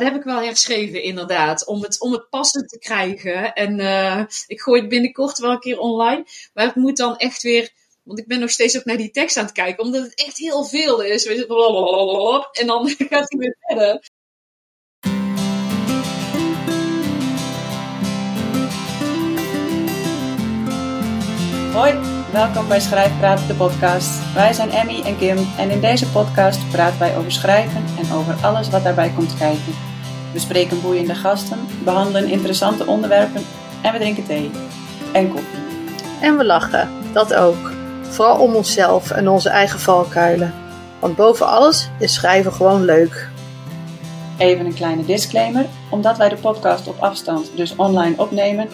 Dat heb ik wel herschreven, inderdaad. Om het, om het passend te krijgen. En uh, ik gooi het binnenkort wel een keer online. Maar het moet dan echt weer. Want ik ben nog steeds ook naar die tekst aan het kijken. Omdat het echt heel veel is. En dan gaat hij weer verder. Hoi, welkom bij Schrijfpraat, de podcast. Wij zijn Emmy en Kim en in deze podcast praten wij over schrijven en over alles wat daarbij komt kijken. We spreken boeiende gasten, behandelen interessante onderwerpen en we drinken thee. En koffie. En we lachen, dat ook. Vooral om onszelf en onze eigen valkuilen. Want boven alles is schrijven gewoon leuk. Even een kleine disclaimer. Omdat wij de podcast op afstand, dus online opnemen,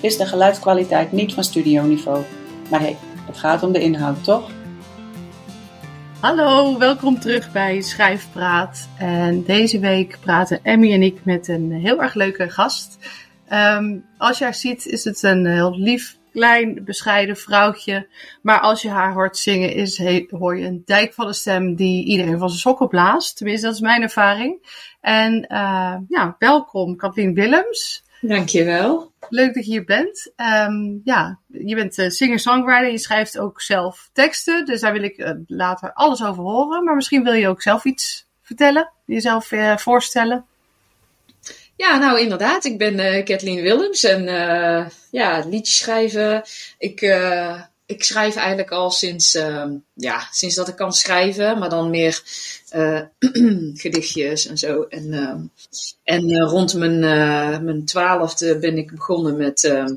is de geluidskwaliteit niet van studioniveau. Maar hé, hey, het gaat om de inhoud, toch? Hallo, welkom terug bij Schrijfpraat. En deze week praten Emmy en ik met een heel erg leuke gast. Um, als je haar ziet, is het een heel lief, klein, bescheiden vrouwtje. Maar als je haar hoort zingen, is, hoor je een dijk van de stem die iedereen van zijn sokken blaast. Tenminste, dat is mijn ervaring. En uh, ja, welkom Kathleen Willems. Dankjewel. Leuk dat je hier bent. Um, ja, je bent uh, singer-songwriter. Je schrijft ook zelf teksten. Dus daar wil ik uh, later alles over horen. Maar misschien wil je ook zelf iets vertellen. Jezelf uh, voorstellen. Ja, nou inderdaad. Ik ben Kathleen Willems. En ja, liedjes schrijven. Ik ik schrijf eigenlijk al sinds, uh, ja, sinds dat ik kan schrijven, maar dan meer uh, gedichtjes en zo. En, uh, en eh, rond mijn, mijn twaalfde ben ik begonnen met ehm,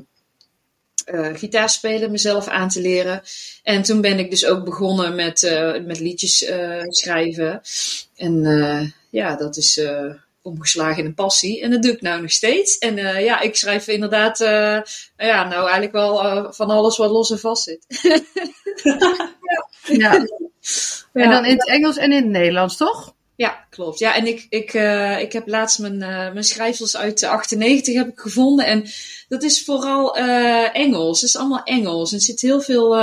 gitaarspelen, mezelf aan te leren. En toen ben ik dus ook begonnen met, met liedjes schrijven. En ja, dat is omgeslagen in een passie. En dat doe ik nou nog steeds. En uh, ja, ik schrijf inderdaad, uh, ja, nou eigenlijk wel uh, van alles wat los en vast zit. ja. ja. En dan in het Engels en in het Nederlands, toch? Ja, klopt. Ja, en ik, ik, ik heb laatst mijn, mijn schrijfsels uit de 98 heb ik gevonden. En dat is vooral Engels. Het is allemaal Engels. En er zit heel veel,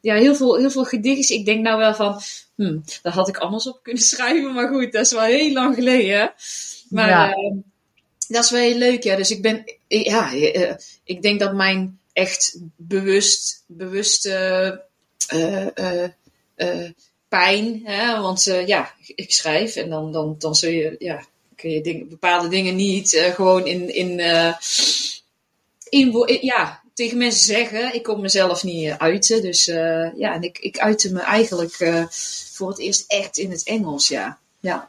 ja, heel veel, heel veel gedichtjes. Ik denk nou wel van, hm, daar had ik anders op kunnen schrijven. Maar goed, dat is wel heel lang geleden. Maar ja. uh, dat is wel heel leuk, ja. Dus ik ben, ja, uh, ik denk dat mijn echt bewust, bewuste uh, pijn, hè, want ja, ik schrijf en dan, dan, dan zul je, ja, kun je dingen, bepaalde dingen niet gewoon in, in, in, ja, tegen mensen zeggen. Ik kon mezelf niet uiten. Dus uh, ja, en ik, ik uitte me eigenlijk uh, voor het eerst echt in het Engels, ja. ja.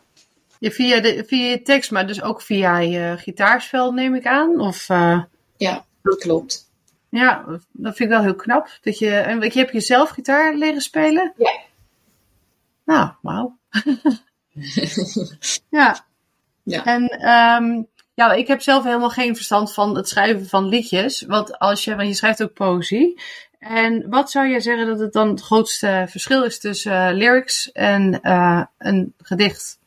ja via, de, via je tekst, maar dus ook via je gitaarspel neem ik aan? Of, uh... Ja, dat klopt. Ja, dat vind ik wel heel knap. Dat je, en je hebt jezelf gitaar leren spelen? Ja. Nou, wauw. ja. ja. En um, ja, ik heb zelf helemaal geen verstand van het schrijven van liedjes. Want als je, want je schrijft ook poëzie. En wat zou jij zeggen dat het dan het grootste verschil is tussen uh, lyrics en uh, een gedicht?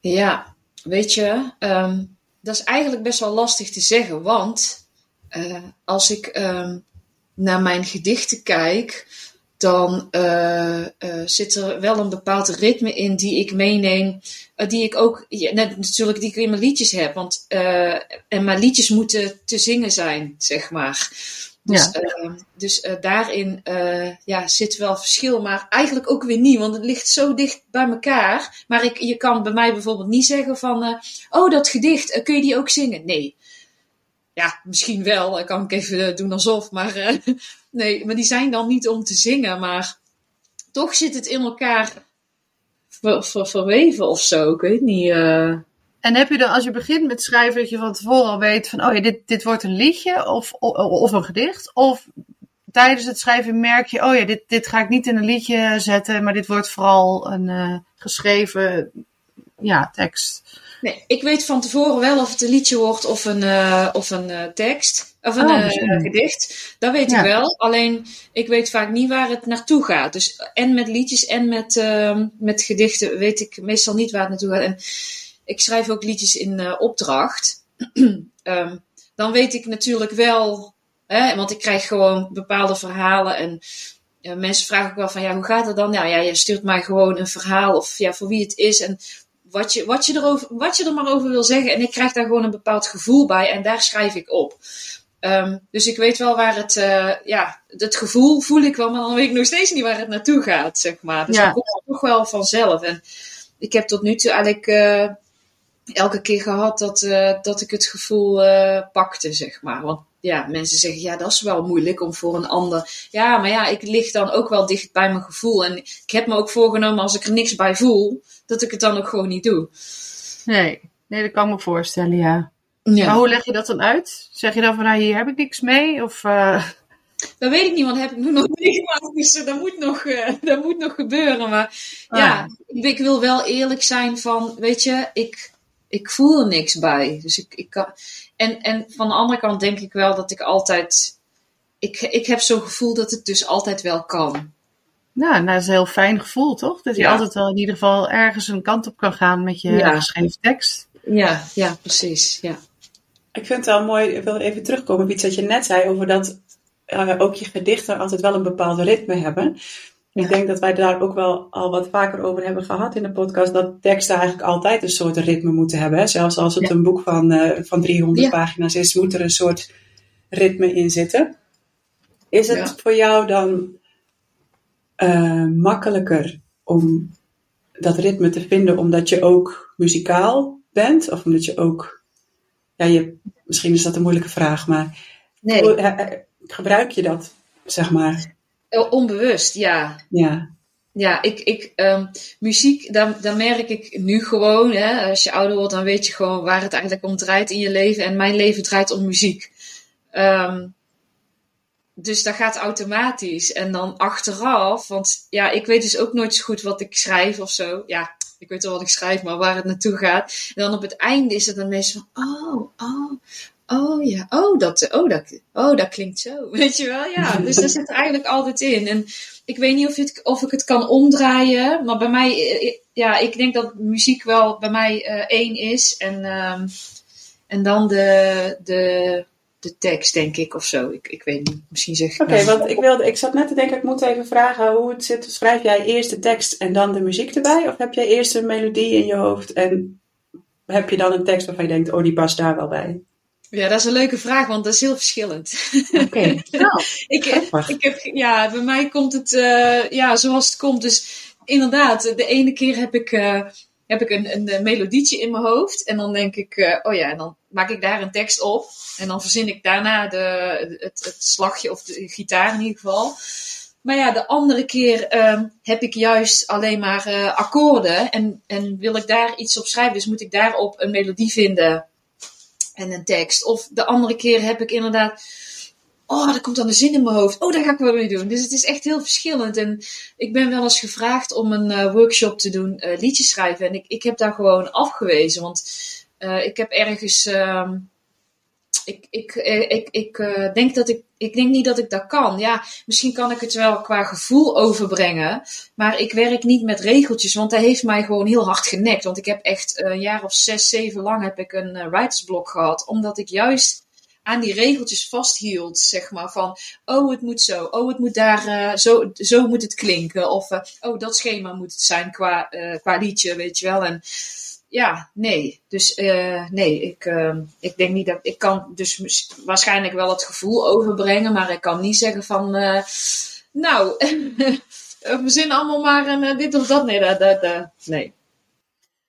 Ja, weet je, um, dat is eigenlijk best wel lastig te zeggen. Want uh, als ik um, naar mijn gedichten kijk, dan uh, uh, zit er wel een bepaald ritme in die ik meeneem. Uh, die ik ook, ja, net, natuurlijk, die ik in mijn liedjes heb. Want, en mijn liedjes moeten te zingen zijn, zeg maar. Dus, ja. dus daarin ja, zit wel verschil, maar eigenlijk ook weer niet, want het ligt zo dicht bij elkaar. Maar ik, je kan bij mij bijvoorbeeld niet zeggen van, oh dat gedicht, kun je die ook zingen? Nee. Ja, misschien wel, kan ik even doen alsof, maar Nee, maar die zijn dan niet om te zingen, maar toch zit het in elkaar ver, ver, verweven of zo. Ik weet niet. Uh... En heb je dan, als je begint met schrijven, dat je van tevoren al weet van, oh ja, dit, dit wordt een liedje of, of, of een gedicht? Of tijdens het schrijven merk je, oh ja, dit, dit ga ik niet in een liedje zetten, maar dit wordt vooral een uh, geschreven ja, tekst. Nee, ik weet van tevoren wel of het een liedje wordt of een, uh, of een uh, tekst. Of een oh, uh, gedicht. Dat weet ja. ik wel. Alleen ik weet vaak niet waar het naartoe gaat. Dus en met liedjes en met, met gedichten weet ik meestal niet waar het naartoe gaat. En ik schrijf ook liedjes in opdracht. um, dan weet ik natuurlijk wel, hè, want ik krijg gewoon bepaalde verhalen en mensen vragen ook wel van ja, hoe gaat het dan? Nou ja, je stuurt mij gewoon een verhaal of ja, voor wie het is. En wat je, wat, je erover, wat je er maar over wil zeggen. En ik krijg daar gewoon een bepaald gevoel bij en daar schrijf ik op. Ehm, dus ik weet wel waar het, uh, ja, het gevoel voel ik wel, maar dan weet ik nog steeds niet waar het naartoe gaat, zeg maar. Dus ja. dat komt toch wel vanzelf. En ik heb tot nu toe eigenlijk uh, elke keer gehad dat, uh, dat ik het gevoel pakte, zeg maar. Want ja, mensen zeggen, ja, dat is wel moeilijk om voor een ander. Ja, maar ja, ik lig dan ook wel dicht bij mijn gevoel. En ik heb me ook voorgenomen, als ik er niks bij voel, dat ik het dan ook gewoon niet doe. Nee, nee dat kan ik me voorstellen, ja. ja. Maar hoe leg je dat dan uit? Zeg je dan van, nou, hier heb ik niks mee? Of... Uh... Dat weet ik niet, want heb ik nog meegemaakt. Dus dat moet nog, uh, dat moet nog gebeuren. Maar ah. ja, ik wil wel eerlijk zijn van, weet je, ik, ik voel er niks bij. Dus ik, ik kan, en, en van de andere kant denk ik wel dat ik altijd. Ik, ik heb zo'n gevoel dat het dus altijd wel kan. Nou, nou, dat is een heel fijn gevoel, toch? Dat je altijd wel in ieder geval ergens een kant op kan gaan met je ja. geschreven tekst. Ja, ja, precies. Ja. Ik vind het wel mooi, ik wil even terugkomen op iets wat je net zei over dat uh, ook je gedichten altijd wel een bepaald ritme hebben. Ik denk dat wij daar ook wel al wat vaker over hebben gehad in de podcast. Dat teksten eigenlijk altijd een soort ritme moeten hebben. Hè? Zelfs als het een boek van, uh, van 300 pagina's is, moet er een soort ritme in zitten. Is het voor jou dan uh, makkelijker om dat ritme te vinden omdat je ook muzikaal bent? Of omdat je ook. Ja, je, misschien is dat een moeilijke vraag, maar. Nee. Hoe, gebruik je dat, zeg maar? Oh, onbewust, ja. Ja. Ja, ik, ik, um, muziek, daar, daar merk ik nu gewoon. Hè, als je ouder wordt, dan weet je gewoon waar het eigenlijk om draait in je leven. En mijn leven draait om muziek. Um, dus dat gaat automatisch. En dan achteraf, want ja, ik weet dus ook nooit zo goed wat ik schrijf of zo. Ja, ik weet wel wat ik schrijf, maar waar het naartoe gaat. En dan op het einde is het dan meestal van, oh, oh, Oh ja, oh dat, oh, dat, oh, dat klinkt zo. Weet je wel, ja. Dus dat zit er eigenlijk altijd in. En ik weet niet of, het, of ik het kan omdraaien. Maar bij mij, eh, eh, ja, ik denk dat muziek wel bij mij uh, één is. En, um, en dan de, de, de tekst, denk ik, of zo. Ik, ik weet niet. Misschien zeg ik. Oké, okay, want ik, wilde, ik zat net te denken, ik moet even vragen hoe het zit. Schrijf jij eerst de tekst en dan de muziek erbij? Of heb jij eerst een melodie in je hoofd en heb je dan een tekst waarvan je denkt, oh, die past daar wel bij? Ja, dat is een leuke vraag, want dat is heel verschillend. Oké, nou, ik, ik heb, ja, bij mij komt het uh, ja, zoals het komt. Dus inderdaad, de ene keer heb ik, uh, heb ik een, een, melodietje in mijn hoofd. En dan denk ik, uh, oh ja, en dan maak ik daar een tekst op. En dan verzin ik daarna de, het, het slagje of de gitaar in ieder geval. Maar ja, de andere keer uh, heb ik juist alleen maar uh, akkoorden. En, en wil ik daar iets op schrijven. Dus moet ik daarop een melodie vinden en een tekst. Of de andere keer heb ik inderdaad. Oh, er komt dan een zin in mijn hoofd. Oh, daar ga ik wel mee doen. Dus het is echt heel verschillend. En ik ben wel eens gevraagd om een uh, workshop te doen, uh, liedjes schrijven. En ik, ik heb daar gewoon afgewezen. Want uh, ik heb ergens. Uh, ik, ik, ik, ik denk dat ik, ik denk niet dat ik dat kan. Ja, misschien kan ik het wel qua gevoel overbrengen. Maar ik werk niet met regeltjes, want dat heeft mij gewoon heel hard genekt. Want ik heb echt een jaar of zes, zeven lang heb ik een uh, writersblok gehad. Omdat ik juist aan die regeltjes vasthield, zeg maar. Van, oh, het moet zo. Oh, het moet daar, uh, zo, zo moet het klinken. Of, oh, dat schema moet het zijn qua, qua liedje, weet je wel. En ja, nee. Dus uh, nee, ik, uh, ik denk niet dat ik kan dus waarschijnlijk wel het gevoel overbrengen, maar ik kan niet zeggen van, uh, nou, we zijn allemaal maar een, dit of dat. Nee, dat, dat, dat, nee.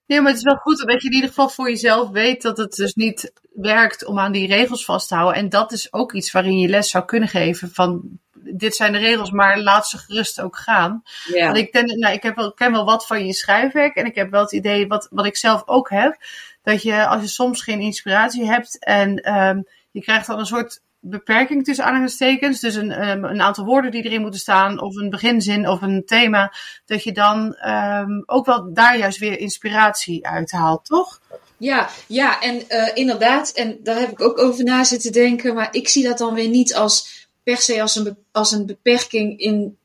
Nee, maar het is wel goed dat je in ieder geval voor jezelf weet dat het dus niet werkt om aan die regels vast te houden. En dat is ook iets waarin je les zou kunnen geven van dit zijn de regels, maar laat ze gerust ook gaan. Ja. Want ik, denk, nou, ik, heb wel, ken wel wat van je schrijfwerk en ik heb wel het idee, wat, wat ik zelf ook heb, dat je als je soms geen inspiratie hebt en um, je krijgt dan een soort beperking tussen aanhalingstekens, dus een, um, een aantal woorden die erin moeten staan, of een beginzin of een thema, dat je dan um, ook wel daar juist weer inspiratie uithaalt, toch? Ja, ja, en uh, inderdaad, en daar heb ik ook over na zitten denken, maar ik zie dat dan weer niet als per se als een, als een beperking in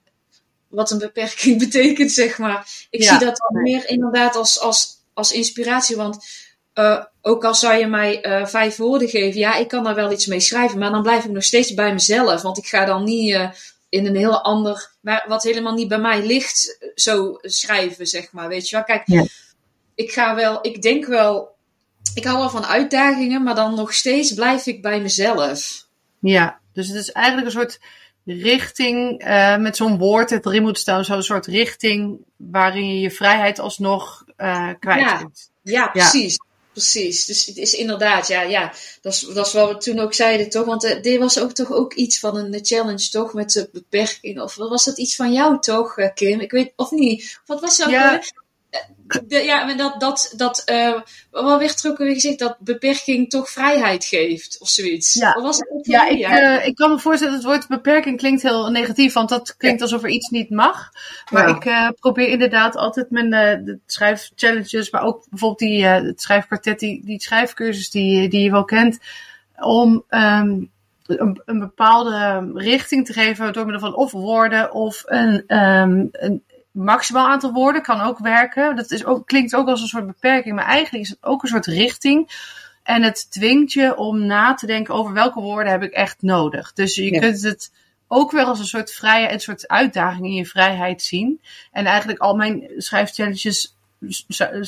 wat een beperking betekent, zeg maar. Ik zie dat dan meer inderdaad als, als, als inspiratie. Want uh, ook al zou je mij uh, vijf woorden geven, ja, ik kan daar wel iets mee schrijven, maar dan blijf ik nog steeds bij mezelf. Want ik ga dan niet uh, in een heel ander, maar wat helemaal niet bij mij ligt, zo schrijven, zeg maar. Weet je wel? Kijk, ja. ik ga wel, ik denk wel, ik hou wel van uitdagingen, maar dan nog steeds blijf ik bij mezelf. Ja, dus het is eigenlijk een soort richting uh, met zo'n woord het erin moet staan, zo'n soort richting waarin je je vrijheid alsnog uh, kwijt ja. kunt. Ja, precies. Precies, dus het is inderdaad, ja, ja, dat is, dat is wat we toen ook zeiden, toch? Want uh, dit was ook toch ook iets van een challenge, toch? Met de beperking, of was dat iets van jou, toch, Kim? Ik weet, of niet? Wat was dat? Ja. De, ja, maar dat, dat, dat uh, wat werd er ook weer gezegd, dat beperking toch vrijheid geeft, of zoiets. Ja, was het ook ja, weer? ik, uh, ik kan me voorstellen, het woord beperking klinkt heel negatief, want dat klinkt alsof er iets niet mag. Maar Ja. ik uh, probeer inderdaad altijd mijn schrijfchallenges, maar ook bijvoorbeeld die, het schrijfkwartet, die, die schrijfcursus die, die je wel kent, om um, een, een bepaalde richting te geven door middel van of woorden of een, um, een maximaal aantal woorden kan ook werken. Dat is ook, klinkt ook als een soort beperking, maar eigenlijk is het ook een soort richting. En het dwingt je om na te denken over welke woorden heb ik echt nodig. Dus je Ja. kunt het ook wel als een soort vrije, een soort uitdaging in je vrijheid zien. En eigenlijk al mijn schrijfchallenges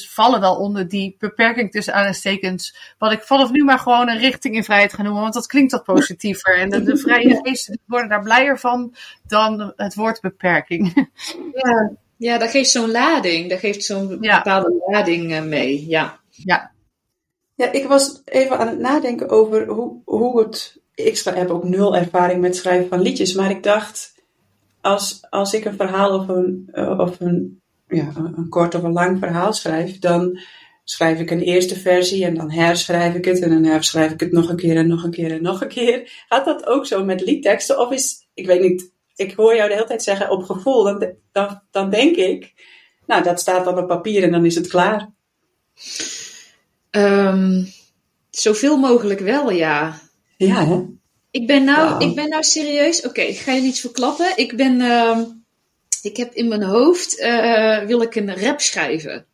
vallen wel onder die beperking tussen aanstekens. Wat ik vanaf nu maar gewoon een richting in vrijheid ga noemen, want dat klinkt wat positiever. En de, de vrije geesten worden daar blijer van dan het woord beperking. Ja, ja, dat geeft zo'n lading, dat geeft zo'n Ja. bepaalde lading eh, mee, ja. ja, Ja, ik was even aan het nadenken over hoe, hoe het. Ik heb ook nul ervaring met schrijven van liedjes, maar ik dacht, als, als ik een verhaal of een, eh, of een, ja, een een kort of een lang verhaal schrijf, dan schrijf ik een eerste versie en dan herschrijf ik het en dan herschrijf ik het nog een keer en nog een keer en nog een keer. Gaat dat ook zo met liedteksten? Of is, ik weet niet, ik hoor jou de hele tijd zeggen op gevoel, dan, dan, dan denk ik, nou, dat staat dan op papier en dan is het klaar. Ehm, zoveel mogelijk wel, ja. Ja, hè? Ik ben nou, ik ben nou serieus. Oké, ik ga je iets verklappen. Ik ben, ehm, ik heb in mijn hoofd eh, wil ik een rap schrijven.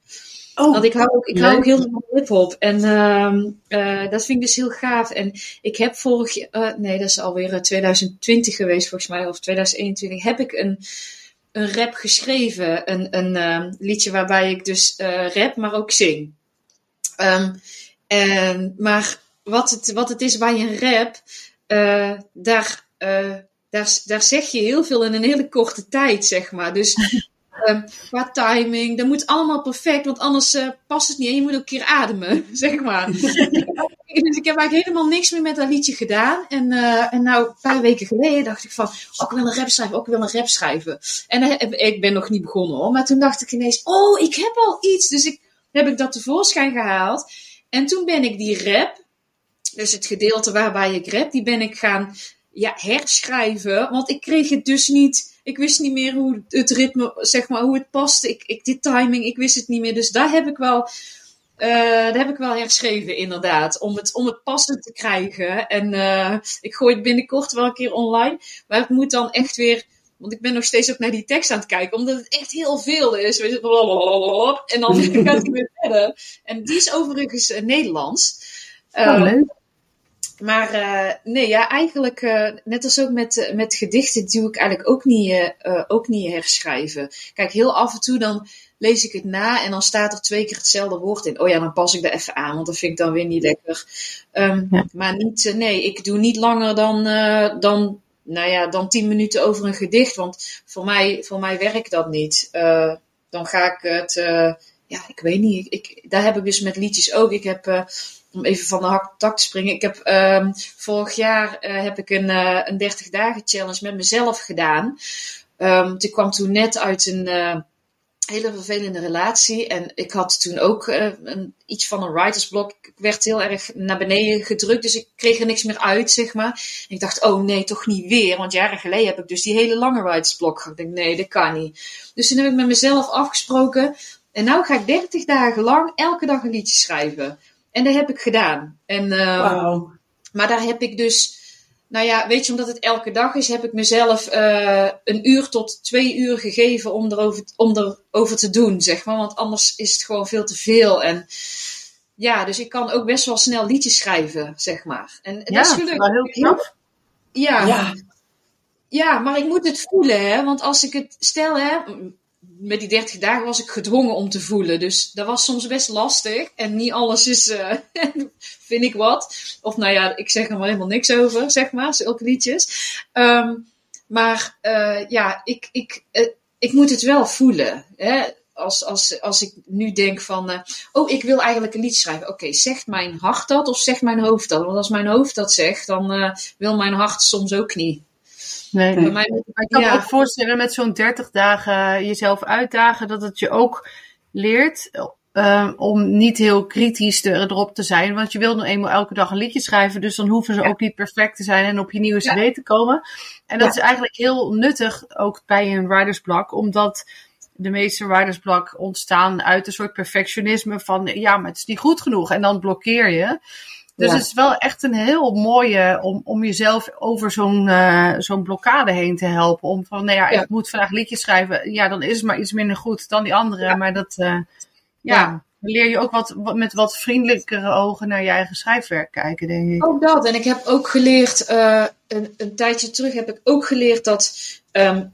Oh, Want ik hou ook, ik Leuk. hou ook heel veel van hip-hop. En ehm, eh, dat vind ik dus heel gaaf. En ik heb vorig jaar, nee, dat is alweer eh, 2020 geweest volgens mij, of 2021, heb ik een, een rap geschreven. Een, een ehm, liedje waarbij ik dus eh, rap, maar ook zing. Ehm, en, maar wat het, wat het is bij een rap, eh, daar, eh, daar, daar zeg je heel veel in een hele korte tijd, zeg maar. Dus ehm, qua timing, dat moet allemaal perfect, want anders eh, past het niet en je moet ook een keer ademen, zeg maar. dus ik heb eigenlijk helemaal niks meer met dat liedje gedaan. En, eh, en nou, een paar weken geleden dacht ik van, oh, ik wil een rap schrijven, ook ik wil een rap schrijven. En heb- ik ben nog niet begonnen hoor, maar toen dacht ik ineens, oh, ik heb al iets. Dus ik, heb ik dat tevoorschijn gehaald. En toen ben ik die rap, dus het gedeelte waarbij ik rap, die ben ik gaan ja, herschrijven. Want ik kreeg het dus niet. Ik wist niet meer hoe het ritme, zeg maar, hoe het paste. Ik, ik, dit timing, ik wist het niet meer. Dus daar heb ik wel, eh daar heb ik wel herschreven, inderdaad. Om het, om het passend te krijgen. En eh, ik gooi het binnenkort wel een keer online. Maar ik moet dan echt weer. Want ik ben nog steeds ook naar die tekst aan het kijken, omdat het echt heel veel is. En dan gaat hij weer verder. En die is overigens eh, Nederlands. oh, leuk. Maar eh, nee, ja, eigenlijk, eh, net als ook met, eh, met gedichten, doe ik eigenlijk ook niet, ook niet herschrijven. Kijk, heel af en toe dan lees ik het na en dan staat er twee keer hetzelfde woord in. Oh ja, dan pas ik er even aan, want dat vind ik dan weer niet lekker. Ehm, Ja. Maar niet, nee, ik doe niet langer dan, dan, nou ja, dan tien minuten over een gedicht, want voor mij, voor mij werkt dat niet. Dan ga ik het, ja, ik weet niet, ik, ik- daar heb ik dus met liedjes ook. Ik heb... om even van de tak te springen. Ik heb ehm, vorig jaar eh, heb ik een, eh, een 30 dagen challenge met mezelf gedaan. Ehm, want ik kwam toen net uit een eh, hele vervelende relatie. En ik had toen ook een, iets van een writersblok. Ik werd heel erg naar beneden gedrukt. Dus ik kreeg er niks meer uit, zeg maar. En ik dacht, oh nee, toch niet weer. Want jaren geleden heb ik dus die hele lange writersblok gehad. Ik denk, nee, dat kan niet. Dus toen heb ik met mezelf afgesproken. En nou ga ik 30 dagen lang elke dag een liedje schrijven. En dat heb ik gedaan. En, eh, wauw. Maar daar heb ik dus, nou ja, weet je, omdat het elke dag is, heb ik mezelf eh, een uur tot twee uur gegeven om erover, om erover te doen, zeg maar. Want anders is het gewoon veel te veel. En ja, dus ik kan ook best wel snel liedjes schrijven, zeg maar. En Ja, dat is heel knap. Ja, Ja, ja, maar ik moet het voelen, hè? Want als ik het stel, hè, met die 30 dagen was ik gedwongen om te voelen. Dus dat was soms best lastig. En niet alles is, uh, vind ik wat. Of nou ja, ik zeg er maar helemaal niks over, zeg maar, zulke liedjes. Um, maar uh, ja, ik, ik, uh, ik moet het wel voelen. Hè? Als, als, als ik nu denk van, oh, ik wil eigenlijk een lied schrijven. Oké, zegt mijn hart dat of zegt mijn hoofd dat? Want als mijn hoofd dat zegt, dan wil mijn hart soms ook niet. Nee, nee. Mij, ik kan ja. me ook voorstellen met zo'n 30 dagen jezelf uitdagen, dat het je ook leert uh, om niet heel kritisch te, erop te zijn. Want je wil nu eenmaal elke dag een liedje schrijven. Dus dan hoeven ze ja. ook niet perfect te zijn en op je nieuwe cd ja. te komen. En dat is eigenlijk heel nuttig ook bij een writersblok. Omdat de meeste writersblok ontstaan uit een soort perfectionisme van... Ja, maar het is niet goed genoeg. En dan blokkeer je. Dus het is wel echt een heel mooie om, om jezelf over zo'n uh, zo'n blokkade heen te helpen. Om van, nou ja, ik moet vandaag liedjes schrijven. Ja, dan is het maar iets minder goed dan die andere. Maar dat... Uh, ja, dan leer je ook wat, wat, met wat vriendelijkere ogen naar je eigen schrijfwerk kijken, denk ik. Ook dat. En ik heb ook geleerd, uh, een, een tijdje terug heb ik ook geleerd dat, um,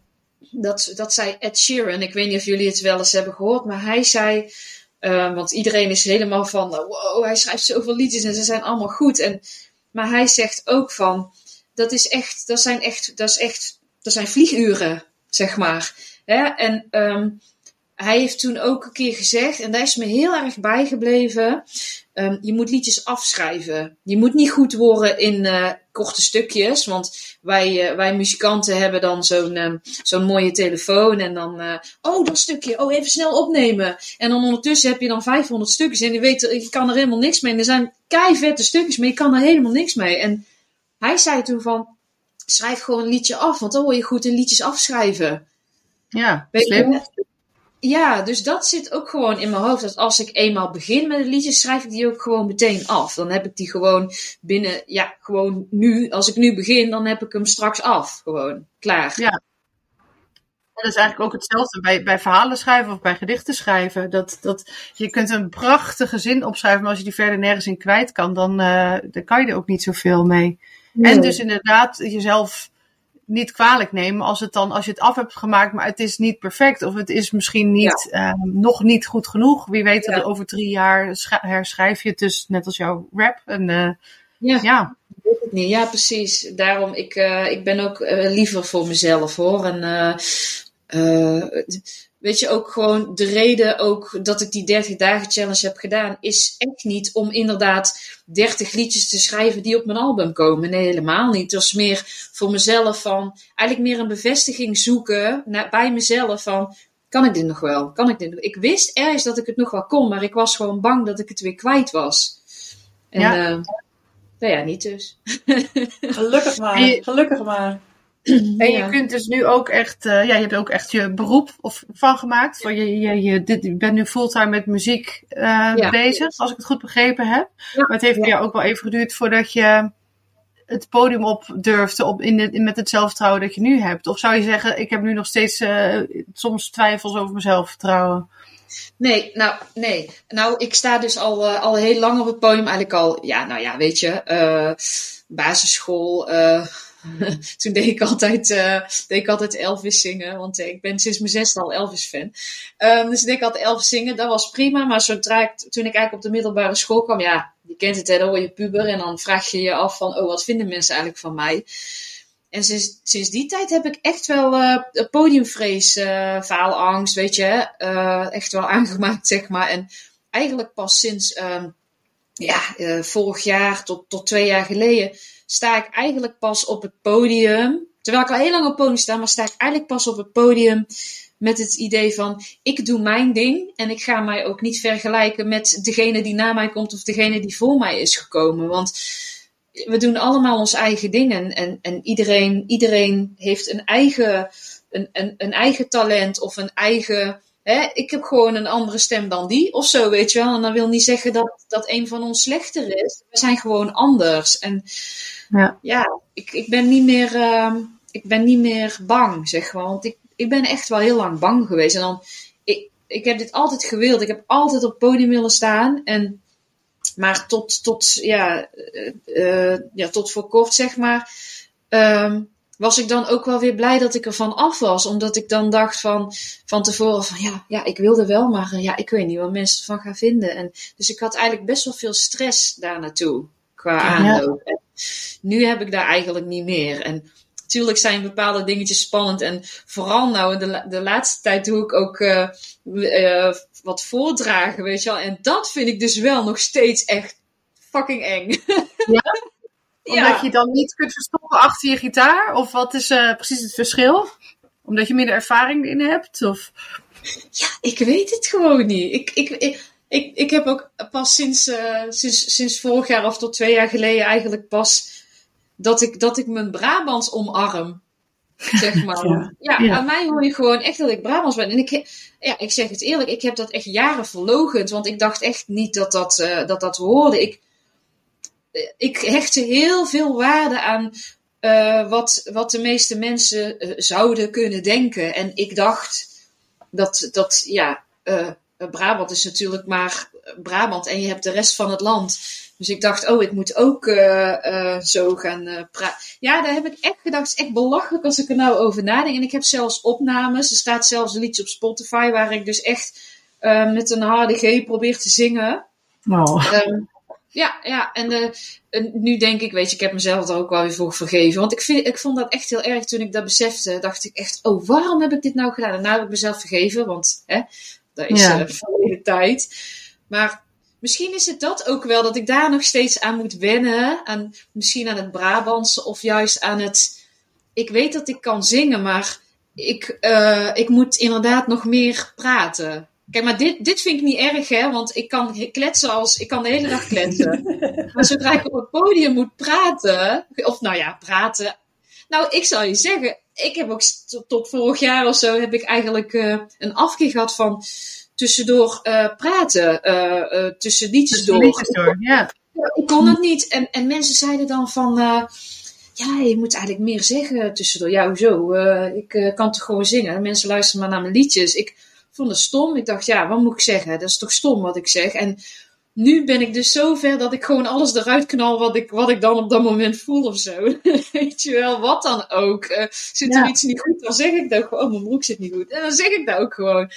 dat, dat zei Ed Sheeran, ik weet niet of jullie het wel eens hebben gehoord, maar hij zei, uh, want iedereen is helemaal van, wow, hij schrijft zoveel liedjes en ze zijn allemaal goed. En, maar hij zegt ook van, dat is echt, dat zijn echt, dat is echt, dat zijn vlieguren, zeg maar. Hè? En um, hij heeft toen ook een keer gezegd, en daar is me heel erg bijgebleven: um, je moet liedjes afschrijven. Je moet niet goed worden in uh, korte stukjes, want wij, uh, wij muzikanten hebben dan zo'n um, zo'n mooie telefoon en dan, uh, oh dat stukje, oh even snel opnemen. En dan ondertussen heb je dan 500 stukjes en je weet, je kan er helemaal niks mee. En er zijn kei vette stukjes, maar je kan er helemaal niks mee. En hij zei toen van, schrijf gewoon een liedje af, want dan word je goed in liedjes afschrijven. Ja, slim. Ja, dus dat zit ook gewoon in mijn hoofd. Dat als ik eenmaal begin met een liedje, schrijf ik die ook gewoon meteen af. Dan heb ik die gewoon binnen, ja, gewoon nu. Als ik nu begin, dan heb ik hem straks af. Gewoon, klaar. Ja. Dat is eigenlijk ook hetzelfde bij, bij verhalen schrijven of bij gedichten schrijven. Dat, dat, je kunt een prachtige zin opschrijven, maar als je die verder nergens in kwijt kan, dan, uh, dan kan je er ook niet zoveel mee. Nee. En dus inderdaad jezelf niet kwalijk nemen als, het dan, als je het af hebt gemaakt, maar het is niet perfect. Of het is misschien niet, ja. um, nog niet goed genoeg. Wie weet dat over drie jaar herschrijf je het dus net als jouw rap. En, uh, ja. ja. Weet het niet. Ja, precies. Daarom, ik, uh, ik ben ook uh, liever voor mezelf hoor. En weet je, ook gewoon de reden ook dat ik die 30 dagen challenge heb gedaan, is echt niet om inderdaad 30 liedjes te schrijven die op mijn album komen. Nee, helemaal niet. Het was meer voor mezelf van, eigenlijk meer een bevestiging zoeken naar, bij mezelf van, kan ik dit nog wel? Kan ik dit nog? Ik wist ergens dat ik het nog wel kon, maar ik was gewoon bang dat ik het weer kwijt was. En, ja. Uh, nou ja, niet dus. Gelukkig maar. Gelukkig maar. En je kunt dus nu ook echt, uh, ja, je hebt ook echt je beroep of van gemaakt. Voor je, je, je, dit, je bent nu fulltime met muziek uh, ja. bezig, als ik het goed begrepen heb. Ja. Maar het heeft ja. ook wel even geduurd voordat je het podium op durfde op in de, in, met het zelfvertrouwen dat je nu hebt. Of zou je zeggen, ik heb nu nog steeds uh, soms twijfels over mijn zelfvertrouwen? Nee, nou, nee. Nou, ik sta dus al, uh, al heel lang op het podium. Eigenlijk al, ja, nou ja, weet je, uh, basisschool, uh, toen deed ik altijd, uh, deed ik altijd Elvis zingen. Want uh, ik ben sinds mijn zesde al Elvis-fan. Um, dus ik deed ik altijd Elvis zingen. Dat was prima. Maar zodra ik, toen ik eigenlijk op de middelbare school kwam, ja, je kent het, hè, dan je puber. En dan vraag je je af van, oh, wat vinden mensen eigenlijk van mij? En sinds, sinds die tijd heb ik echt wel uh, podiumvrees, uh, faalangst, weet je, echt wel aangemaakt, zeg maar. En eigenlijk pas sinds, um, ja, vorig jaar tot, tot twee jaar geleden sta ik eigenlijk pas op het podium. Terwijl ik al heel lang op podium sta, maar sta ik eigenlijk pas op het podium met het idee van ik doe mijn ding en ik ga mij ook niet vergelijken met degene die na mij komt of degene die voor mij is gekomen. Want we doen allemaal ons eigen dingen en, en iedereen, iedereen heeft een eigen, een, een, een eigen talent of een eigen. Hè, ik heb gewoon een andere stem dan die of zo, weet je wel. En dat wil niet zeggen dat, dat een van ons slechter is. We zijn gewoon anders. En ja, ja ik, ik ben niet meer, uh, ik ben niet meer bang, zeg maar. Want ik, ik ben echt wel heel lang bang geweest. En dan, ik, ik heb dit altijd gewild. Ik heb altijd op podium willen staan. En, maar tot, tot, ja, uh, ja, tot voor kort, zeg maar, um, was ik dan ook wel weer blij dat ik er van af was. Omdat ik dan dacht van, van tevoren van ja, ja, ik wilde wel, maar eh, ja, ik weet niet wat mensen ervan gaan vinden. En, dus ik had eigenlijk best wel veel stress daar naartoe qua aanloop. En nu heb ik daar eigenlijk niet meer. En natuurlijk zijn bepaalde dingetjes spannend. En vooral nou de, de laatste tijd doe ik ook uh, uh, wat voordragen, weet je wel. En dat vind ik dus wel nog steeds echt fucking eng. Ja? Omdat je dan niet kunt verstoppen achter je gitaar? Of wat is uh, precies het verschil? Omdat je minder ervaring in hebt? Of... Ja, ik weet het gewoon niet. Ik, ik, ik, ik, ik heb ook pas sinds, uh, sinds, sinds vorig jaar of tot twee jaar geleden eigenlijk pas dat ik, dat ik mijn Brabants omarm. Zeg maar. ja, ja, ja, aan mij hoor je gewoon echt dat ik Brabants ben. En ik, ja, ik zeg het eerlijk, ik heb dat echt jaren verlogend. Want ik dacht echt niet dat dat, uh, dat, dat hoorde. Ik, ik hechtte heel veel waarde aan uh, wat, wat de meeste mensen zouden kunnen denken. En ik dacht dat, dat ja, Brabant is natuurlijk maar Brabant en je hebt de rest van het land. Dus ik dacht, oh, ik moet ook zo gaan praten. Ja, daar heb ik echt gedacht, het is echt belachelijk als ik er nou over nadenk. En ik heb zelfs opnames, er staat zelfs een liedje op Spotify waar ik dus echt met een harde G probeer te zingen. Oh. Um, ja, ja. En, en, nu denk ik, weet je, ik heb mezelf er ook wel weer voor vergeven. Want ik, vind, ik vond dat echt heel erg toen ik dat besefte. Dacht ik echt, oh, waarom heb ik dit nou gedaan? En nou heb ik mezelf vergeven, want hè, dat is ja. verleden tijd. Maar misschien is het dat ook wel, dat ik daar nog steeds aan moet wennen. Aan, misschien aan het Brabantse of juist aan het... Ik weet dat ik kan zingen, maar ik, uh, ik moet inderdaad nog meer praten. Kijk, maar dit, dit vind ik niet erg, hè? Want ik kan kletsen als... Ik kan de hele dag kletsen. maar zodra ik op het podium moet praten... Of nou ja, praten... Nou, ik zal je zeggen... Ik heb ook tot, vorig jaar of zo... Heb ik eigenlijk uh, een afkeer gehad van... Tussendoor uh, praten. Uh, tussen liedjes door. Liedjes door, ja. Ik kon dat niet. En, en mensen zeiden dan van... ja, je moet eigenlijk meer zeggen tussendoor. Ja, hoezo? ik kan toch gewoon zingen? Mensen luisteren maar naar mijn liedjes. Ik vond het stom. Ik dacht, ja, wat moet ik zeggen? Dat is toch stom wat ik zeg. En nu ben ik dus zover dat ik gewoon alles eruit knal wat ik, wat ik dan op dat moment voel of zo. Weet je wel, wat dan ook. Uh, zit er iets niet goed, dan zeg ik dat gewoon. Oh, mijn broek zit niet goed. En dan zeg ik dat ook gewoon.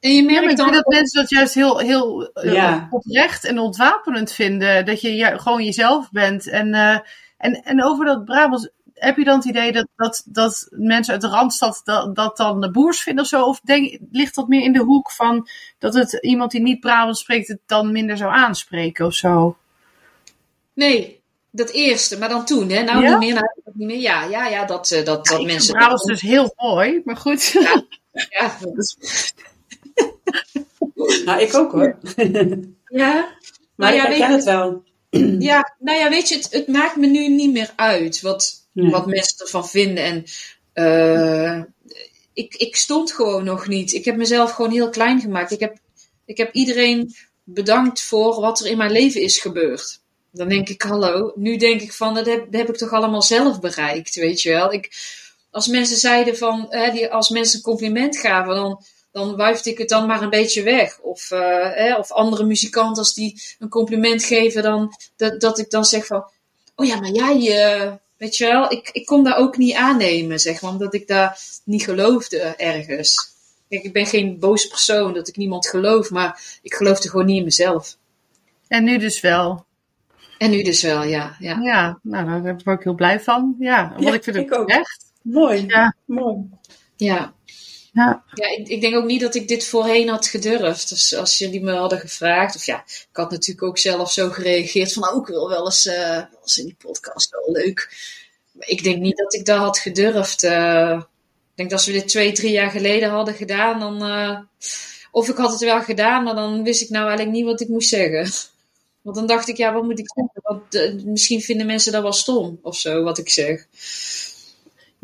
En je merkt ja, dan dat mensen dat juist heel, heel ja. uh, oprecht en ontwapenend vinden. Dat je ja, gewoon jezelf bent. En, uh, en, en over dat Brabants, heb je dan het idee dat, dat, dat mensen uit de Randstad dat, dat dan de boers vinden of zo? Of denk, ligt dat meer in de hoek van dat het iemand die niet Brabant spreekt het dan minder zou aanspreken of zo? Nee, dat eerste, maar dan toen, hè? Nou, ja? niet meer, nou, niet meer. Ja, ja, ja, dat, uh, dat, dat ja, mensen. Brabant is dus heel mooi, maar goed. Ja, ja. nou, ik ook hoor. ja, maar ja, ik ken het wel. Ja, nou ja, weet je, het, het maakt me nu niet meer uit wat, Wat mensen ervan vinden. En uh, ik, ik stond gewoon nog niet. Ik heb mezelf gewoon heel klein gemaakt. Ik heb, ik heb iedereen bedankt voor wat er in mijn leven is gebeurd. Dan denk ik, hallo. Nu denk ik van, dat heb, heb ik toch allemaal zelf bereikt, weet je wel. Ik, als mensen zeiden van, hè, die, als mensen een compliment gaven, dan, dan wuifde ik het dan maar een beetje weg. Of, uh, hè, of andere muzikanten, als die een compliment geven, dan, dat, dat ik dan zeg van, oh ja, maar jij, uh, Weet je wel, ik, ik kon daar ook niet aannemen, zeg maar, omdat ik daar niet geloofde ergens. Kijk, ik ben geen boze persoon dat ik niemand geloof, maar ik geloofde gewoon niet in mezelf. En nu dus wel. En nu dus wel, ja. Ja, ja nou, daar ben ik ook heel blij van. Ja, want ja, ik vind het ik ook. echt. Mooi. Ja. Mooi. Ja. Ja. Ja, ik, ik, denk ook niet dat ik dit voorheen had gedurfd. Dus als jullie me hadden gevraagd, of ja, ik had natuurlijk ook zelf zo gereageerd van, nou, ik wil wel eens, uh, wel eens in die podcast, wel leuk. Maar ik denk niet dat ik dat had gedurfd. Uh, ik denk dat als we dit twee, drie jaar geleden hadden gedaan, dan, uh, of ik had het wel gedaan, maar dan wist ik nou eigenlijk niet wat ik moest zeggen. Want dan dacht ik, ja, wat moet ik zeggen? Want misschien vinden mensen dat wel stom of zo, wat ik zeg.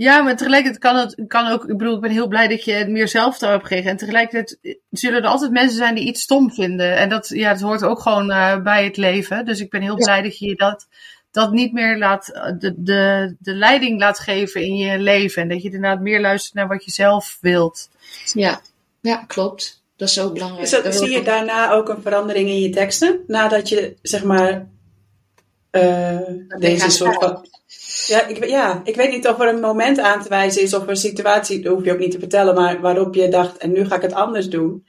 Ja, maar tegelijkertijd kan het kan ook. Ik bedoel, ik ben heel blij dat je het meer zelf hebt gekregen. En tegelijkertijd zullen er altijd mensen zijn die iets stom vinden. En dat, ja, dat hoort ook gewoon uh, bij het leven. Dus ik ben heel blij dat je dat, dat niet meer laat, de, de, de leiding laat geven in je leven. En dat je inderdaad meer luistert naar wat je zelf wilt. Ja, ja klopt. Dat is ook belangrijk. Dus dat, zie je daarna ook een verandering in je teksten? Nadat je, zeg maar, uh, deze soort van. Ja ik, ja, ik weet niet of er een moment aan te wijzen is of een situatie, dat hoef je ook niet te vertellen, maar waarop je dacht, en nu ga ik het anders doen.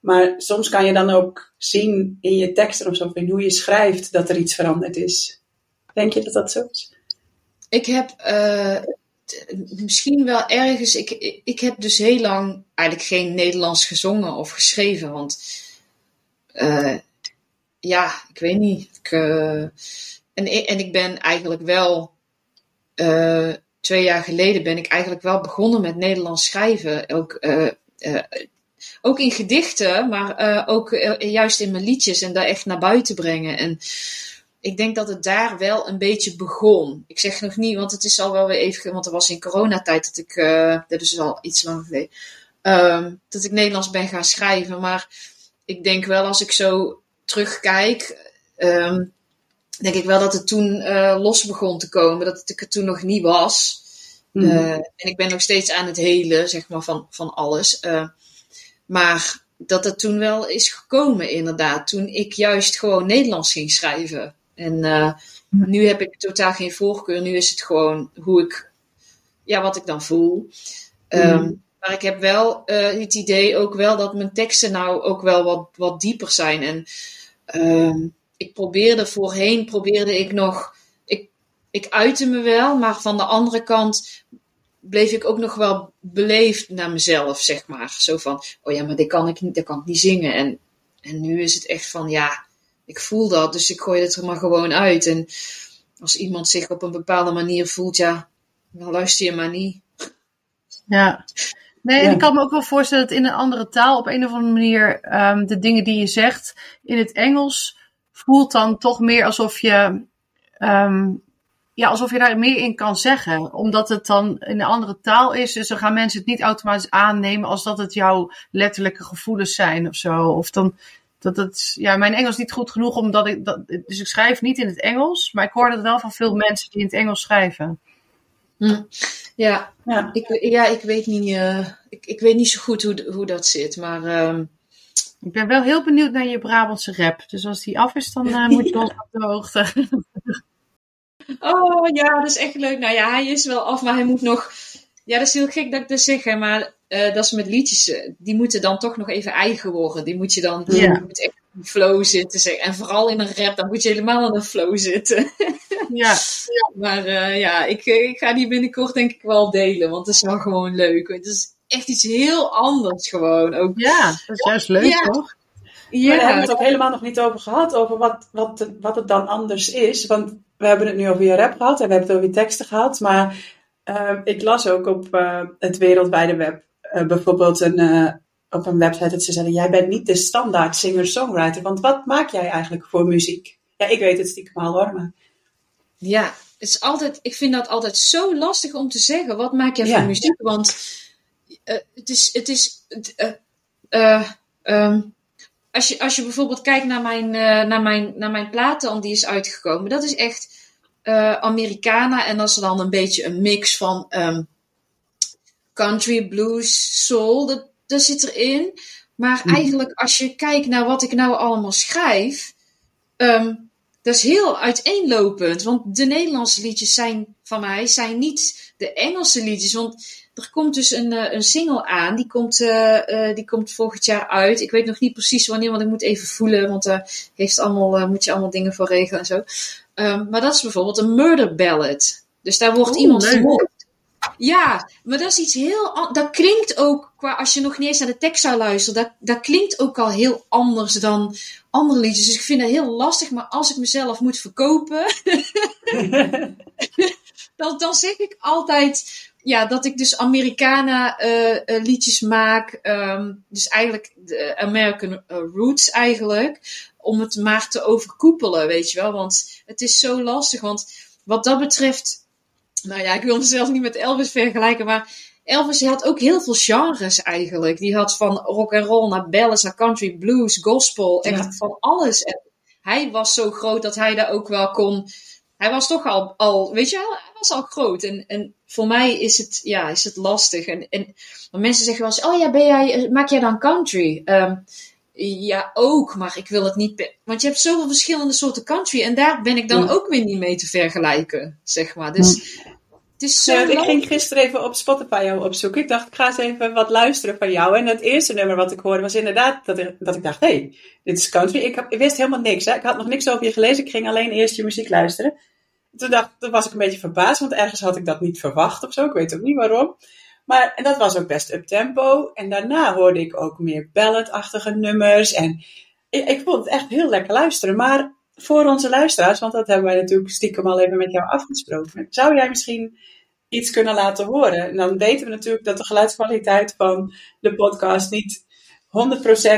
Maar soms kan je dan ook zien in je teksten of zo, in hoe je schrijft, dat er iets veranderd is. Denk je dat dat zo is? Ik heb uh, misschien wel ergens. Ik, ik heb dus heel lang eigenlijk geen Nederlands gezongen of geschreven. Want uh, ja, ik weet niet. Ik, uh, en, en ik ben eigenlijk wel. Twee jaar geleden ben ik eigenlijk wel begonnen met Nederlands schrijven. Ook ook in gedichten, maar ook juist in mijn liedjes en daar echt naar buiten brengen. En ik denk dat het daar wel een beetje begon. Ik zeg nog niet, want het is al wel weer even, want er was in coronatijd dat ik, dat is al iets langer geleden, um, dat ik Nederlands ben gaan schrijven. Maar ik denk wel als ik zo terugkijk, um, denk ik wel dat het toen los begon te komen, dat ik er toen nog niet was. Mm. en ik ben nog steeds aan het helen, zeg maar, van, van alles. Maar dat het toen wel is gekomen, inderdaad. Toen ik juist gewoon Nederlands ging schrijven. En uh, nu heb ik totaal geen voorkeur. Nu is het gewoon hoe ik, ja, wat ik dan voel. Um, maar ik heb wel het idee ook wel dat mijn teksten nou ook wel wat, wat dieper zijn. En um, ik probeerde voorheen, probeerde ik nog, ik, ik uitte me wel, maar van de andere kant bleef ik ook nog wel beleefd naar mezelf, zeg maar. Zo van, oh ja, maar dit kan ik niet, dat kan ik niet zingen. En, en nu is het echt van, ja, ik voel dat, dus ik gooi het er maar gewoon uit. En als iemand zich op een bepaalde manier voelt, ja, dan luister je maar niet. Ja. Nee, en ik kan me ook wel voorstellen dat in een andere taal op een of andere manier um, de dingen die je zegt in het Engels voelt dan toch meer alsof je um, ja, alsof je daar meer in kan zeggen. Omdat het dan in een andere taal is. Dus dan gaan mensen het niet automatisch aannemen als dat het jouw letterlijke gevoelens zijn of zo. Of dan dat het, ja, mijn Engels is niet goed genoeg omdat ik, dat, dus ik schrijf niet in het Engels. Maar ik hoor dat wel van veel mensen die in het Engels schrijven. Hm. Ja, ja. Ik, ja, ik weet niet, uh, ik, ik weet niet zo goed hoe, hoe dat zit, maar... Uh... Ik ben wel heel benieuwd naar je Brabantse rap. Dus als die af is, dan uh, moet je ons op de hoogte. Oh ja, dat is echt leuk. Nou ja, hij is wel af, maar hij moet nog. Ja, dat is heel gek dat ik dat zeg, maar uh, dat is met liedjes. Eh, die moeten dan toch nog even eigen worden. Die moet je dan. Ja. Je moet echt in flow zitten. Zeg. En vooral in een rap, dan moet je helemaal in een flow zitten. ja. ja. Maar ja, ik, ik ga die binnenkort denk ik wel delen, want het is wel gewoon leuk. Het is echt iets heel anders gewoon. Ook. Ja, dat is juist leuk, ja. toch? Ja. Maar daar hebben we het ook helemaal nog niet over gehad, over wat, wat, wat het dan anders is. Want we hebben het nu over je rap gehad en we hebben het over je teksten gehad. Maar uh, ik las ook op uh, het wereldwijde web uh, bijvoorbeeld een, op een website dat ze zeiden: Jij bent niet de standaard singer-songwriter. Want wat maak jij eigenlijk voor muziek? Ja, ik weet het stiekem al hoor. Maar... Ja, het is altijd, ik vind dat altijd zo lastig om te zeggen. Wat maak jij voor muziek? Want het is. Het is um, als je, als je bijvoorbeeld kijkt naar mijn, naar mijn, naar mijn platen die is uitgekomen, dat is echt Americana. En dat is dan een beetje een mix van um, country, blues, soul. Dat, dat zit erin. Maar mm. eigenlijk, als je kijkt naar wat ik nou allemaal schrijf, um, dat is heel uiteenlopend. Want de Nederlandse liedjes zijn van mij zijn niet de Engelse liedjes. Want er komt dus een, eh, een single aan. Die komt, uh, die komt volgend jaar uit. Ik weet nog niet precies wanneer, want ik moet even voelen. Want daar heeft allemaal, moet je allemaal dingen voor regelen en zo. Um, maar dat is bijvoorbeeld een murder ballad. Dus daar wordt iemand vermoord. Ja, maar dat is iets heel. Dat klinkt ook, qua, als je nog niet eens naar de tekst zou luisteren, dat, dat klinkt ook al heel anders dan andere liedjes. Dus ik vind dat heel lastig, maar als ik mezelf moet verkopen, dan, dan zeg ik altijd ja, dat ik dus Americana uh, liedjes maak. Um, dus eigenlijk de American uh, Roots eigenlijk. Om het maar te overkoepelen, weet je wel. Want het is zo lastig. Want wat dat betreft. Nou ja, ik wil mezelf niet met Elvis vergelijken. Maar Elvis had ook heel veel genres eigenlijk. Die had van rock and roll naar ballads naar country, blues, gospel. Echt van alles. En hij was zo groot dat hij daar ook wel kon hij was toch al, al weet je wel, hij was al groot. En, en voor mij is het, ja, is het lastig. En, en mensen zeggen wel eens, oh ja, ben jij, maak jij dan country? Um, ja, ook, maar ik wil het niet. Want je hebt zoveel verschillende soorten country en daar ben ik dan ook weer niet mee te vergelijken, zeg maar. Dus het is zo. Ja, ik ging gisteren even op Spotify jou opzoeken. Ik dacht, ik ga eens even wat luisteren van jou. En het eerste nummer wat ik hoorde was inderdaad dat ik, dat ik dacht: hé, hey, dit is country. Ik, heb, ik wist helemaal niks. Hè? Ik had nog niks over je gelezen. Ik ging alleen eerst je muziek luisteren. Toen, dacht, toen was ik een beetje verbaasd, want ergens had ik dat niet verwacht of zo. Ik weet ook niet waarom. Maar en dat was ook best up tempo. En daarna hoorde ik ook meer balladachtige nummers. En ik, vond het echt heel lekker luisteren. Maar voor onze luisteraars, want dat hebben wij natuurlijk stiekem al even met jou afgesproken. Zou jij misschien iets kunnen laten horen? En dan weten we natuurlijk dat de geluidskwaliteit van de podcast niet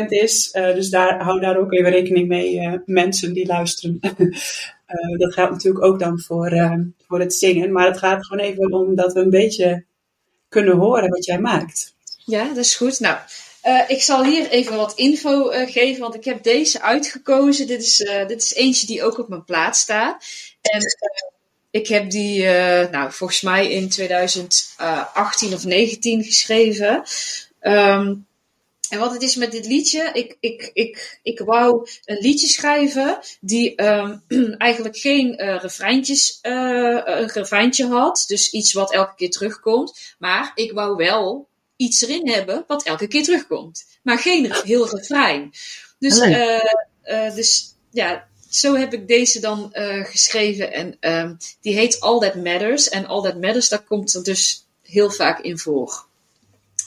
100% is. Uh, dus daar, hou daar ook even rekening mee, uh, mensen die luisteren. uh, dat geldt natuurlijk ook dan voor, voor het zingen. Maar het gaat gewoon even om dat we een beetje kunnen horen wat jij maakt. Ja, dat is goed. Nou, uh, ik zal hier even wat info geven, want ik heb deze uitgekozen. Dit is, dit is eentje die ook op mijn plaat staat. En ik heb die, nou, volgens mij in 2018 of 19 geschreven. Um, en wat het is met dit liedje, ik, ik, ik, ik wou een liedje schrijven die um, eigenlijk geen uh, refreintjes, uh, een refreintje had. Dus iets wat elke keer terugkomt. Maar ik wou wel iets erin hebben wat elke keer terugkomt. Maar geen heel refrein. Dus, uh, dus ja, zo heb ik deze dan geschreven. En um, die heet All That Matters. En All That Matters, daar komt er dus heel vaak in voor.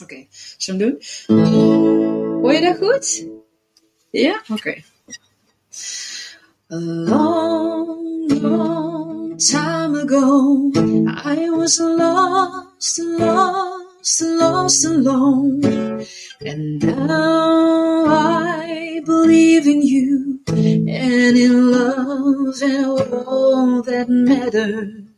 Oké, okay, zullen we doen? Hoor je dat goed? Ja? Oké. Okay. A long, long time ago, I was lost, lost, lost alone. And now I believe in you and in love and all that matters.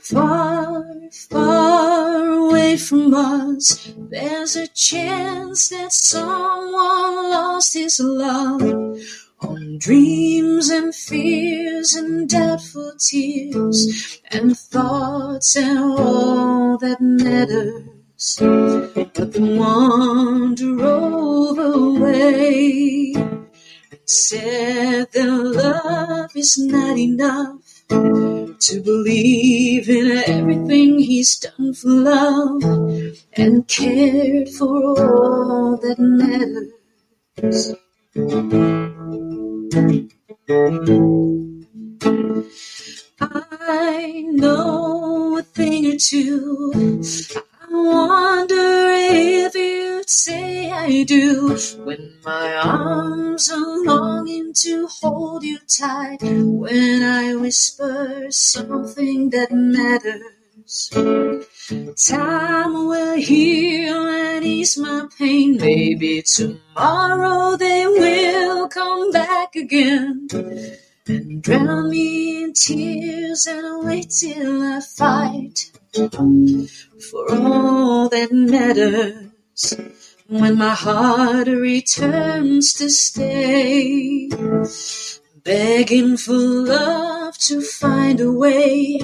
Far, far away from us, there's a chance that someone lost his love on dreams and fears and doubtful tears and thoughts and all that matters. But the one drove away said that love is not enough to believe in everything he's done for love and cared for all that matters. I know a thing or two. I wonder if you'd say I do when my arms are longing to hold you tight. When I whisper something that matters. Time will heal and ease my pain. Maybe tomorrow they will come back again and drown me in tears and wait till I fight for all that matters when my heart returns to stay begging for love to find a way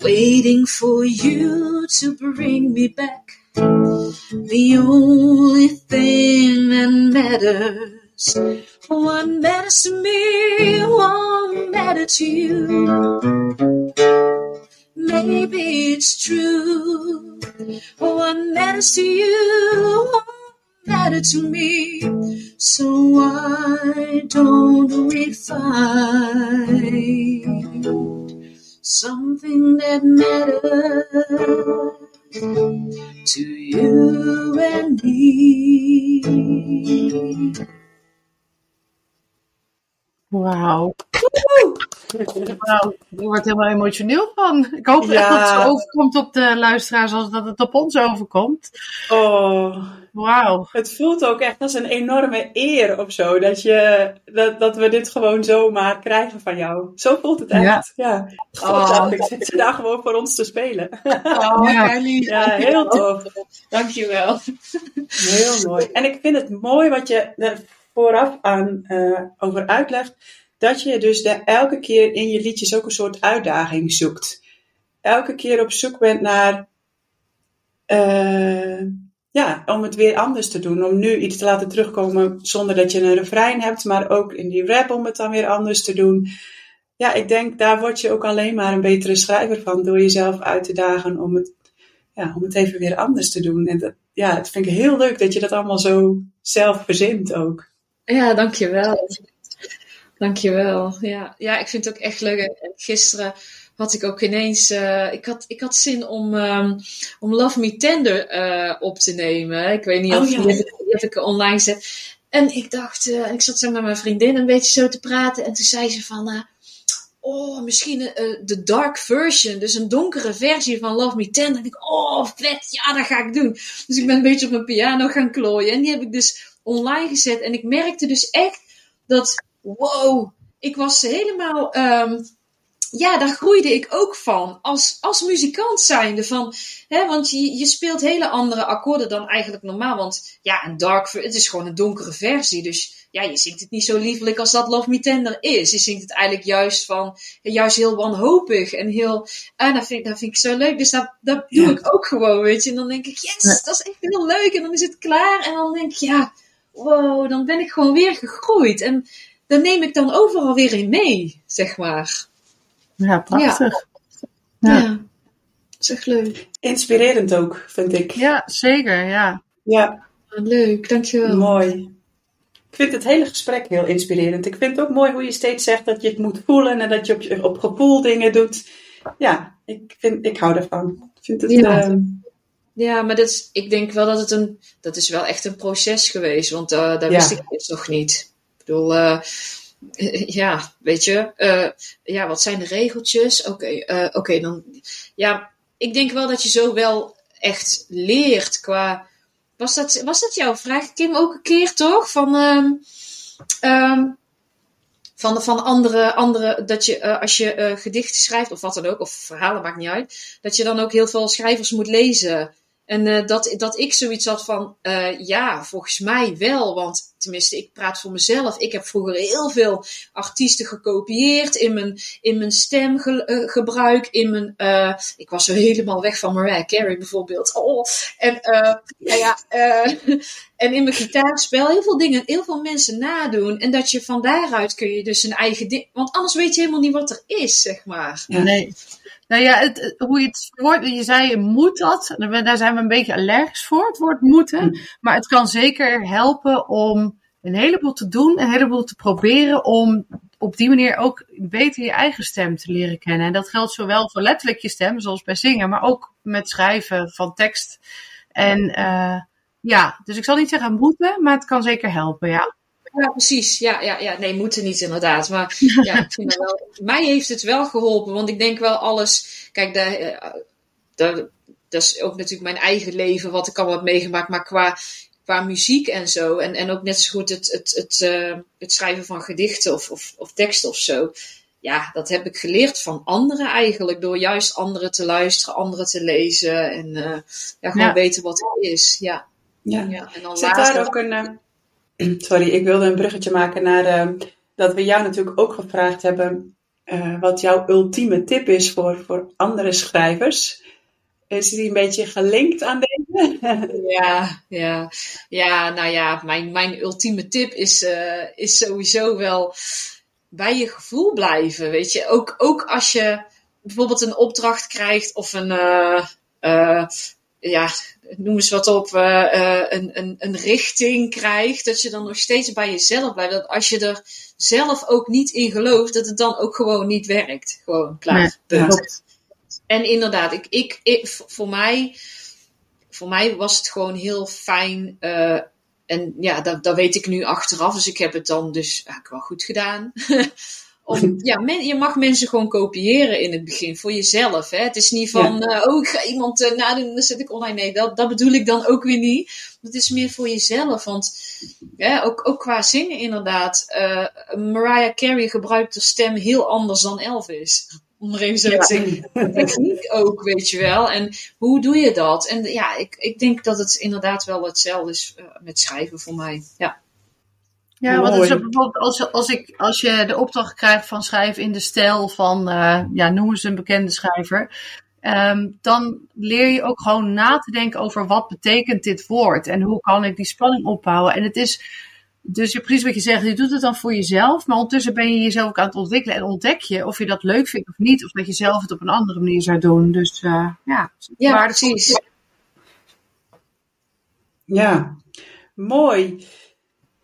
waiting for you to bring me back. The only thing that matters what matters to me won't matter to you maybe it's true. Oh, what matters to you won't matter to me. So why don't we find something that matters to you and me? Wow. Nou, ik word helemaal emotioneel van. Ik hoop echt dat het zo overkomt op de luisteraars als dat het op ons overkomt. Oh, wauw. Het voelt ook echt als een enorme eer of zo. Dat, je, dat, dat we dit gewoon zomaar krijgen van jou. Zo voelt het echt. Ja. ja. Oh, ik zit ze daar gewoon voor ons te spelen. Oh, ja. ja, heel tof. Dankjewel. Heel mooi. En ik vind het mooi wat je er vooraf aan uh, over uitlegt dat je dus elke keer in je liedjes ook een soort uitdaging zoekt. Elke keer op zoek bent naar, uh, ja, om het weer anders te doen. Om nu iets te laten terugkomen zonder dat je een refrein hebt, maar ook in die rap om het dan weer anders te doen. Ja, ik denk daar word je ook alleen maar een betere schrijver van door jezelf uit te dagen om het, ja, om het even weer anders te doen. En dat, ja, het vind ik heel leuk dat je dat allemaal zo zelf verzint ook. Ja, dankjewel. Dankjewel. Ja, ja ik vind het ook echt leuk. Gisteren had ik ook ineens. Uh, ik, had, ik had zin om, um, om Love Me Tender uh, op te nemen. Ik weet niet oh, of ja. die, heb ik online gezet. En ik dacht, uh, ik zat zo met mijn vriendin een beetje zo te praten. En toen zei ze van. oh, misschien de dark version. Dus een donkere versie van Love Me Tender. En ik, oh, vet. Ja, dat ga ik doen. Dus ik ben een beetje op mijn piano gaan klooien. En die heb ik dus online gezet. En ik merkte dus echt dat. Wow, ik was helemaal. Um, ja, daar groeide ik ook van. Als, als muzikant zijnde. Van, hè, want je, je speelt hele andere akkoorden dan eigenlijk normaal. Want ja, een dark, het is gewoon een donkere versie. Dus ja, je zingt het niet zo liefelijk als dat Love Me Tender is. Je zingt het eigenlijk juist van, juist heel wanhopig. En heel, en dat vind, dat vind ik zo leuk. Dus dat, dat doe ik ook gewoon, weet je. En dan denk ik, yes, dat is echt heel leuk. En dan is het klaar. En dan denk ik, ja, wow, dan ben ik gewoon weer gegroeid. En dan neem ik dan overal weer in mee, zeg maar. Ja, prachtig. Ja. ja. Dat echt leuk. Inspirerend ook, vind ik. Ja, zeker, ja. Ja. Leuk, dankjewel. Mooi. Ik vind het hele gesprek heel inspirerend. Ik vind het ook mooi hoe je steeds zegt dat je het moet voelen en dat je op, op gevoel dingen doet. Ja, ik, vind, ik hou ervan. Ik vind het, ja. Ehm, ja, maar dat is, ik denk wel dat het een, dat is wel echt een proces geweest, want uh, daar wist ik het nog niet. Bedoel, uh, ja, weet je, uh, ja, wat zijn de regeltjes? Oké, uh, okay, dan, ja, ik denk wel dat je zo wel echt leert qua, was dat, was dat jouw vraag, Kim, ook een keer toch? Van, um, van, van andere, andere, dat je als je uh, gedichten schrijft of wat dan ook, of verhalen, maakt niet uit, dat je dan ook heel veel schrijvers moet lezen. En uh, dat, dat ik zoiets had van, ja, volgens mij wel, want tenminste, ik praat voor mezelf. Ik heb vroeger heel veel artiesten gekopieerd in mijn, in mijn stemgebruik, in mijn, uh, ik was zo helemaal weg van Mariah Carey bijvoorbeeld. Oh, en, ja, ja, en in mijn gitaarspel heel veel dingen, heel veel mensen nadoen. En dat je van daaruit kun je dus een eigen ding, want anders weet je helemaal niet wat er is, zeg maar. Ja, nee. Nou ja, het, hoe je het woord, je zei je moet dat, daar zijn we een beetje allergisch voor, het woord moeten. Hm. Maar het kan zeker helpen om een heleboel te doen, een heleboel te proberen om op die manier ook beter je eigen stem te leren kennen. En dat geldt zowel voor letterlijk je stem, zoals bij zingen, maar ook met schrijven van tekst. En uh, ja, dus ik zal niet zeggen moeten, maar het kan zeker helpen, ja. Ja, precies. Ja, ja, ja. Nee, moeten niet inderdaad. Maar ja, ik vind wel, mij heeft het wel geholpen. Want ik denk wel alles. Kijk, daar, eh, daar, dat is ook natuurlijk mijn eigen leven, wat ik al heb meegemaakt. Maar qua qua muziek en zo. En, en ook net zo goed het, het, het, uh, het schrijven van gedichten of, of, of teksten of zo. Ja, dat heb ik geleerd van anderen eigenlijk. Door juist anderen te luisteren, anderen te lezen. En uh, ja, gewoon weten wat het is. Ja. Ja. ja. En dan Zit daar ook een... Uh, sorry, ik wilde een bruggetje maken naar... dat we jou natuurlijk ook gevraagd hebben... wat jouw ultieme tip is voor, voor andere schrijvers. Is die een beetje gelinkt aan deze? ja, ja. ja, nou ja, mijn, mijn ultieme tip is, is sowieso wel bij je gevoel blijven. Weet je, ook, ook als je bijvoorbeeld een opdracht krijgt of een, uh, uh, ja, noem eens wat op, een, een, een richting krijgt, dat je dan nog steeds bij jezelf blijft. Dat als je er zelf ook niet in gelooft, dat het dan ook gewoon niet werkt. Gewoon klaar. Nee, en inderdaad, ik, ik, ik, voor, mij, voor mij was het gewoon heel fijn. Uh, en ja, dat, dat weet ik nu achteraf. Dus ik heb het dan dus eigenlijk wel goed gedaan. Om, ja, men, je mag mensen gewoon kopiëren in het begin voor jezelf. Hè? Het is niet van, ja. uh, oh, ik ga iemand uh, nadoen, dan zet ik online. Nee, dat, dat bedoel ik dan ook weer niet. Het is meer voor jezelf. Want ja, ook, ook qua zingen inderdaad. Uh, Mariah Carey gebruikt haar stem heel anders dan Elvis om er even zo te zeggen. Techniek ook, weet je wel. En hoe doe je dat? En ja, ik, ik denk dat het inderdaad wel hetzelfde is met schrijven voor mij. Ja. Ja, want is bijvoorbeeld als, als, ik, als je de opdracht krijgt van schrijven in de stijl van, uh, ja, noem eens een bekende schrijver. ehm, dan leer je ook gewoon na te denken over wat betekent dit woord en hoe kan ik die spanning opbouwen. En het is dus je, precies wat je zegt, je doet het dan voor jezelf, maar ondertussen ben je jezelf ook aan het ontwikkelen en ontdek je of je dat leuk vindt of niet, of dat je zelf het op een andere manier zou doen. Dus uh, ja, ja precies. Ja, mooi.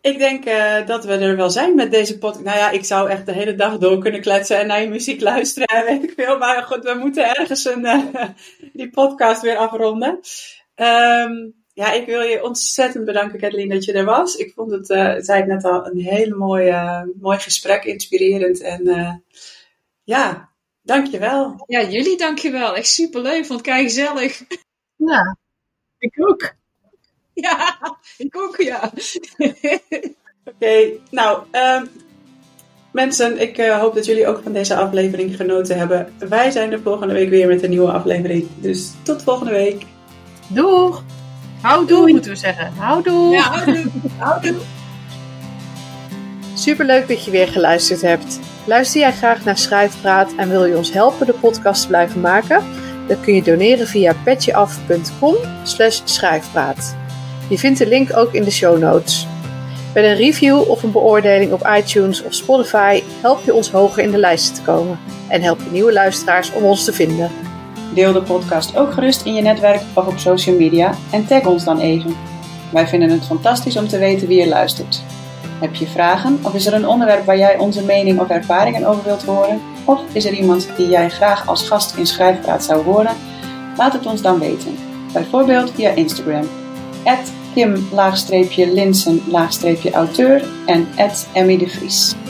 Ik denk uh, dat we er wel zijn met deze podcast. Nou ja, ik zou echt de hele dag door kunnen kletsen en naar je muziek luisteren en weet ik veel. Maar goed, we moeten ergens een, uh, die podcast weer afronden. Um, ja, ik wil je ontzettend bedanken, Kathleen, dat je er was. Ik vond het, uh, zei ik net al, een hele mooie, mooi gesprek, inspirerend. En uh, ja, dankjewel. Ja, jullie dankjewel. Echt superleuk, vond het gezellig. Ja, ik ook. Ja, ik ook, ja. Oké, okay, nou, um, mensen, ik uh, hoop dat jullie ook van deze aflevering genoten hebben. Wij zijn er volgende week weer met een nieuwe aflevering. Dus tot volgende week. Doeg! Houdoe, moeten we zeggen. Houdoe. Ja, houdoe. houdoe. Superleuk dat je weer geluisterd hebt. Luister jij graag naar Schrijfpraat en wil je ons helpen de podcast te blijven maken? Dan kun je doneren via petjeaf.com schrijfpraat. Je vindt de link ook in de show notes. Met een review of een beoordeling op iTunes of Spotify help je ons hoger in de lijsten te komen en help je nieuwe luisteraars om ons te vinden. Deel de podcast ook gerust in je netwerk of op social media en tag ons dan even. Wij vinden het fantastisch om te weten wie je luistert. Heb je vragen of is er een onderwerp waar jij onze mening of ervaringen over wilt horen? Of is er iemand die jij graag als gast in Schrijfpraat zou horen? Laat het ons dan weten. Bijvoorbeeld via Instagram. Kim-Linsen-auteur en Emmy de Vries.